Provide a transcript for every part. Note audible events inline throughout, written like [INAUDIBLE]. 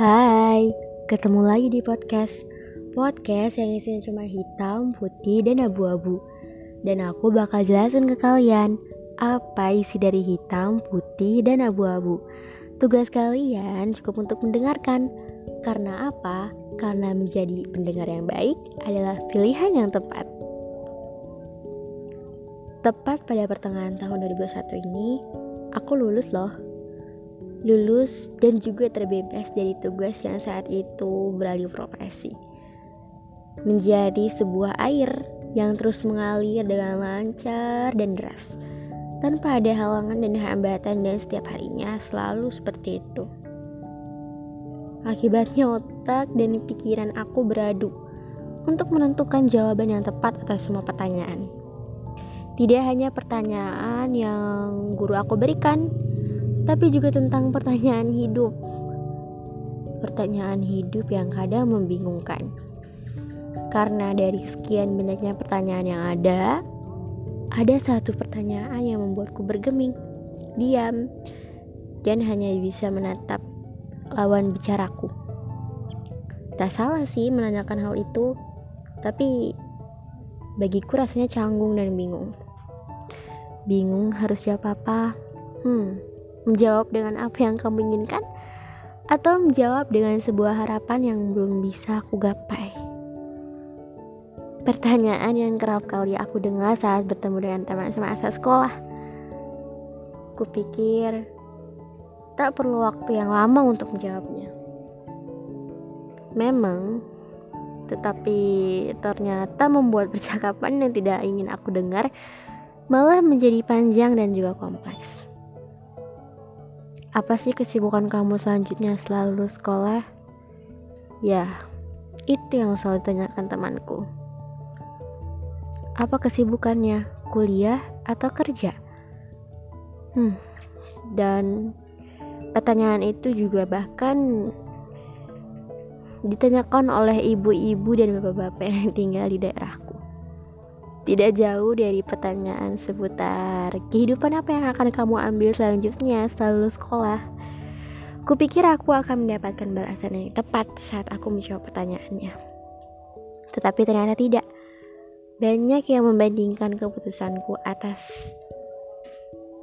Hai, ketemu lagi di podcast. Podcast yang isinya cuma hitam, putih, dan abu-abu. Dan aku bakal jelasin ke kalian Apa isi dari hitam, putih, dan abu-abu. Tugas kalian cukup untuk mendengarkan. Karena apa? Karena menjadi pendengar yang baik adalah pilihan yang tepat. Tepat pada pertengahan tahun 2021 ini, aku lulus loh lulus dan juga terbebas dari tugas yang saat itu beralih profesi. Menjadi sebuah air yang terus mengalir dengan lancar dan deras, tanpa ada halangan dan hambatan dan setiap harinya selalu seperti itu. Akibatnya otak dan pikiran aku beradu untuk menentukan jawaban yang tepat atas semua pertanyaan. Tidak hanya pertanyaan yang guru aku berikan, tapi juga tentang pertanyaan hidup. Pertanyaan hidup yang kadang membingungkan. Karena dari sekian banyaknya pertanyaan yang ada, ada satu pertanyaan yang membuatku bergeming, diam, dan hanya bisa menatap lawan bicaraku. Tak salah sih menanyakan hal itu, tapi bagiku rasanya canggung dan bingung. Bingung harus siapa apa? Hmm, menjawab dengan apa yang kamu inginkan atau menjawab dengan sebuah harapan yang belum bisa aku gapai. Pertanyaan yang kerap kali aku dengar saat bertemu dengan teman semasa sekolah. Kupikir tak perlu waktu yang lama untuk menjawabnya. Memang, tetapi ternyata membuat percakapan yang tidak ingin aku dengar malah menjadi panjang dan juga kompleks. Apa sih kesibukan kamu selanjutnya setelah lulus sekolah? Ya, itu yang selalu ditanyakan temanku. Apa kesibukannya? Kuliah atau kerja? Hmm, dan pertanyaan itu juga bahkan ditanyakan oleh ibu-ibu dan bapak-bapak yang tinggal di daerahku. Tidak jauh dari pertanyaan seputar kehidupan apa yang akan kamu ambil selanjutnya setelah lulus sekolah. Kupikir aku akan mendapatkan balasan yang tepat saat aku menjawab pertanyaannya. Tetapi ternyata tidak. Banyak yang membandingkan keputusanku atas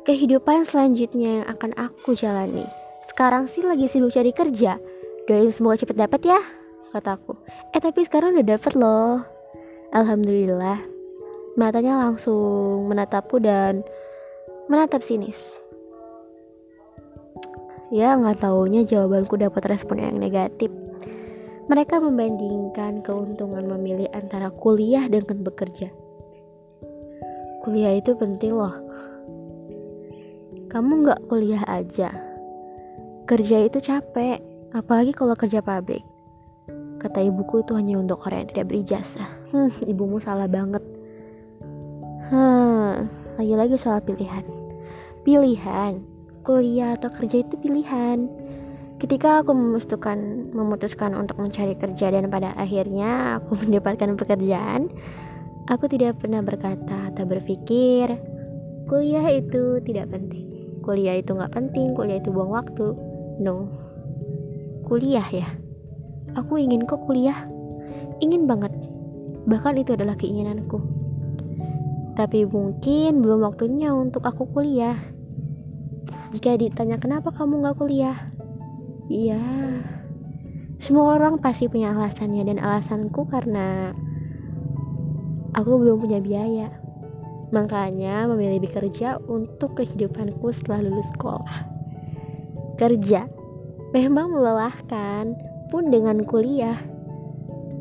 kehidupan selanjutnya yang akan aku jalani. Sekarang sih lagi sibuk cari kerja. Doain semoga cepet dapat ya, kataku. Eh tapi sekarang udah dapet loh. Alhamdulillah. Matanya langsung menatapku dan menatap sinis. Ya, nggak taunya jawabanku dapat respon yang negatif. Mereka membandingkan keuntungan memilih antara kuliah dengan bekerja. Kuliah itu penting loh. Kamu nggak kuliah aja. Kerja itu capek, apalagi kalau kerja pabrik. Kata ibuku itu hanya untuk orang yang tidak berijazah. [LAUGHS] Hmm, ibumu salah banget. Hmm, lagi-lagi soal pilihan. Pilihan, kuliah atau kerja itu pilihan. Ketika aku memutuskan memutuskan untuk mencari kerja dan pada akhirnya aku [LAUGHS] mendapatkan pekerjaan, aku tidak pernah berkata atau berpikir kuliah itu tidak penting. Kuliah itu nggak penting, kuliah itu buang waktu. No, kuliah ya. Aku ingin kok kuliah, ingin banget. Bahkan itu adalah keinginanku tapi mungkin belum waktunya untuk aku kuliah. Jika ditanya kenapa kamu gak kuliah, iya, semua orang pasti punya alasannya dan alasanku karena aku belum punya biaya. Makanya memilih bekerja untuk kehidupanku setelah lulus sekolah. Kerja memang melelahkan, pun dengan kuliah.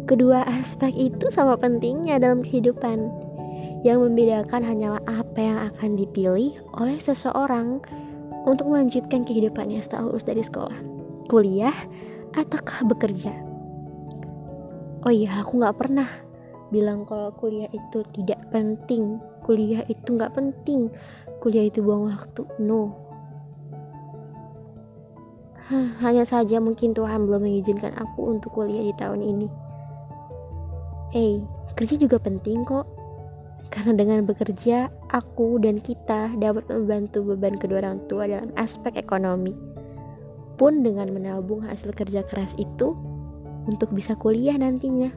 Kedua aspek itu sama pentingnya dalam kehidupan yang membedakan hanyalah apa yang akan dipilih oleh seseorang untuk melanjutkan kehidupannya setelah lulus dari sekolah, kuliah, ataukah bekerja. Oh iya, aku gak pernah bilang kalau kuliah itu tidak penting, kuliah itu gak penting, kuliah itu buang waktu. No. hanya saja mungkin Tuhan belum mengizinkan aku untuk kuliah di tahun ini. Hey, kerja juga penting kok karena dengan bekerja, aku dan kita dapat membantu beban kedua orang tua dalam aspek ekonomi. pun dengan menabung hasil kerja keras itu untuk bisa kuliah nantinya.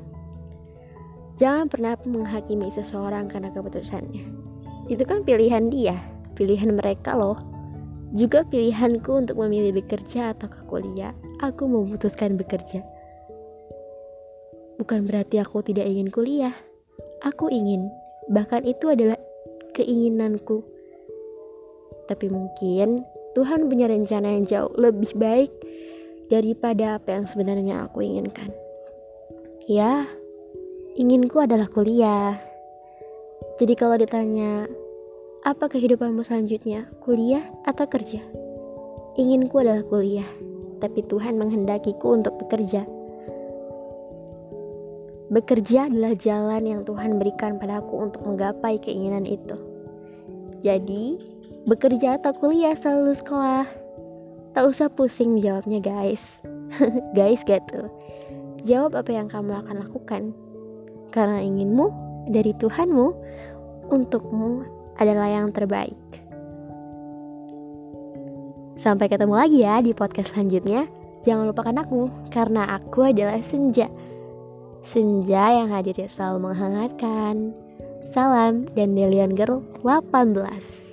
Jangan pernah menghakimi seseorang karena keputusannya. Itu kan pilihan dia, pilihan mereka loh. Juga pilihanku untuk memilih bekerja atau ke kuliah. Aku memutuskan bekerja. Bukan berarti aku tidak ingin kuliah. Aku ingin, bahkan itu adalah keinginanku. Tapi mungkin Tuhan punya rencana yang jauh lebih baik daripada apa yang sebenarnya aku inginkan. Ya, inginku adalah kuliah. Jadi kalau ditanya, apa kehidupanmu selanjutnya? Kuliah atau kerja? Inginku adalah kuliah, tapi Tuhan menghendakiku untuk bekerja. Bekerja adalah jalan yang Tuhan berikan padaku untuk menggapai keinginan itu. Jadi, bekerja atau kuliah selalu sekolah. Tak usah pusing jawabnya guys. [LAUGHS] Guys gitu jawab apa yang kamu akan lakukan. Karena inginmu dari Tuhanmu untukmu adalah yang terbaik. Sampai ketemu lagi ya di podcast selanjutnya. Jangan lupakan aku karena aku adalah senja senja yang hadir selalu menghangatkan. Salam dan Delian Girl 18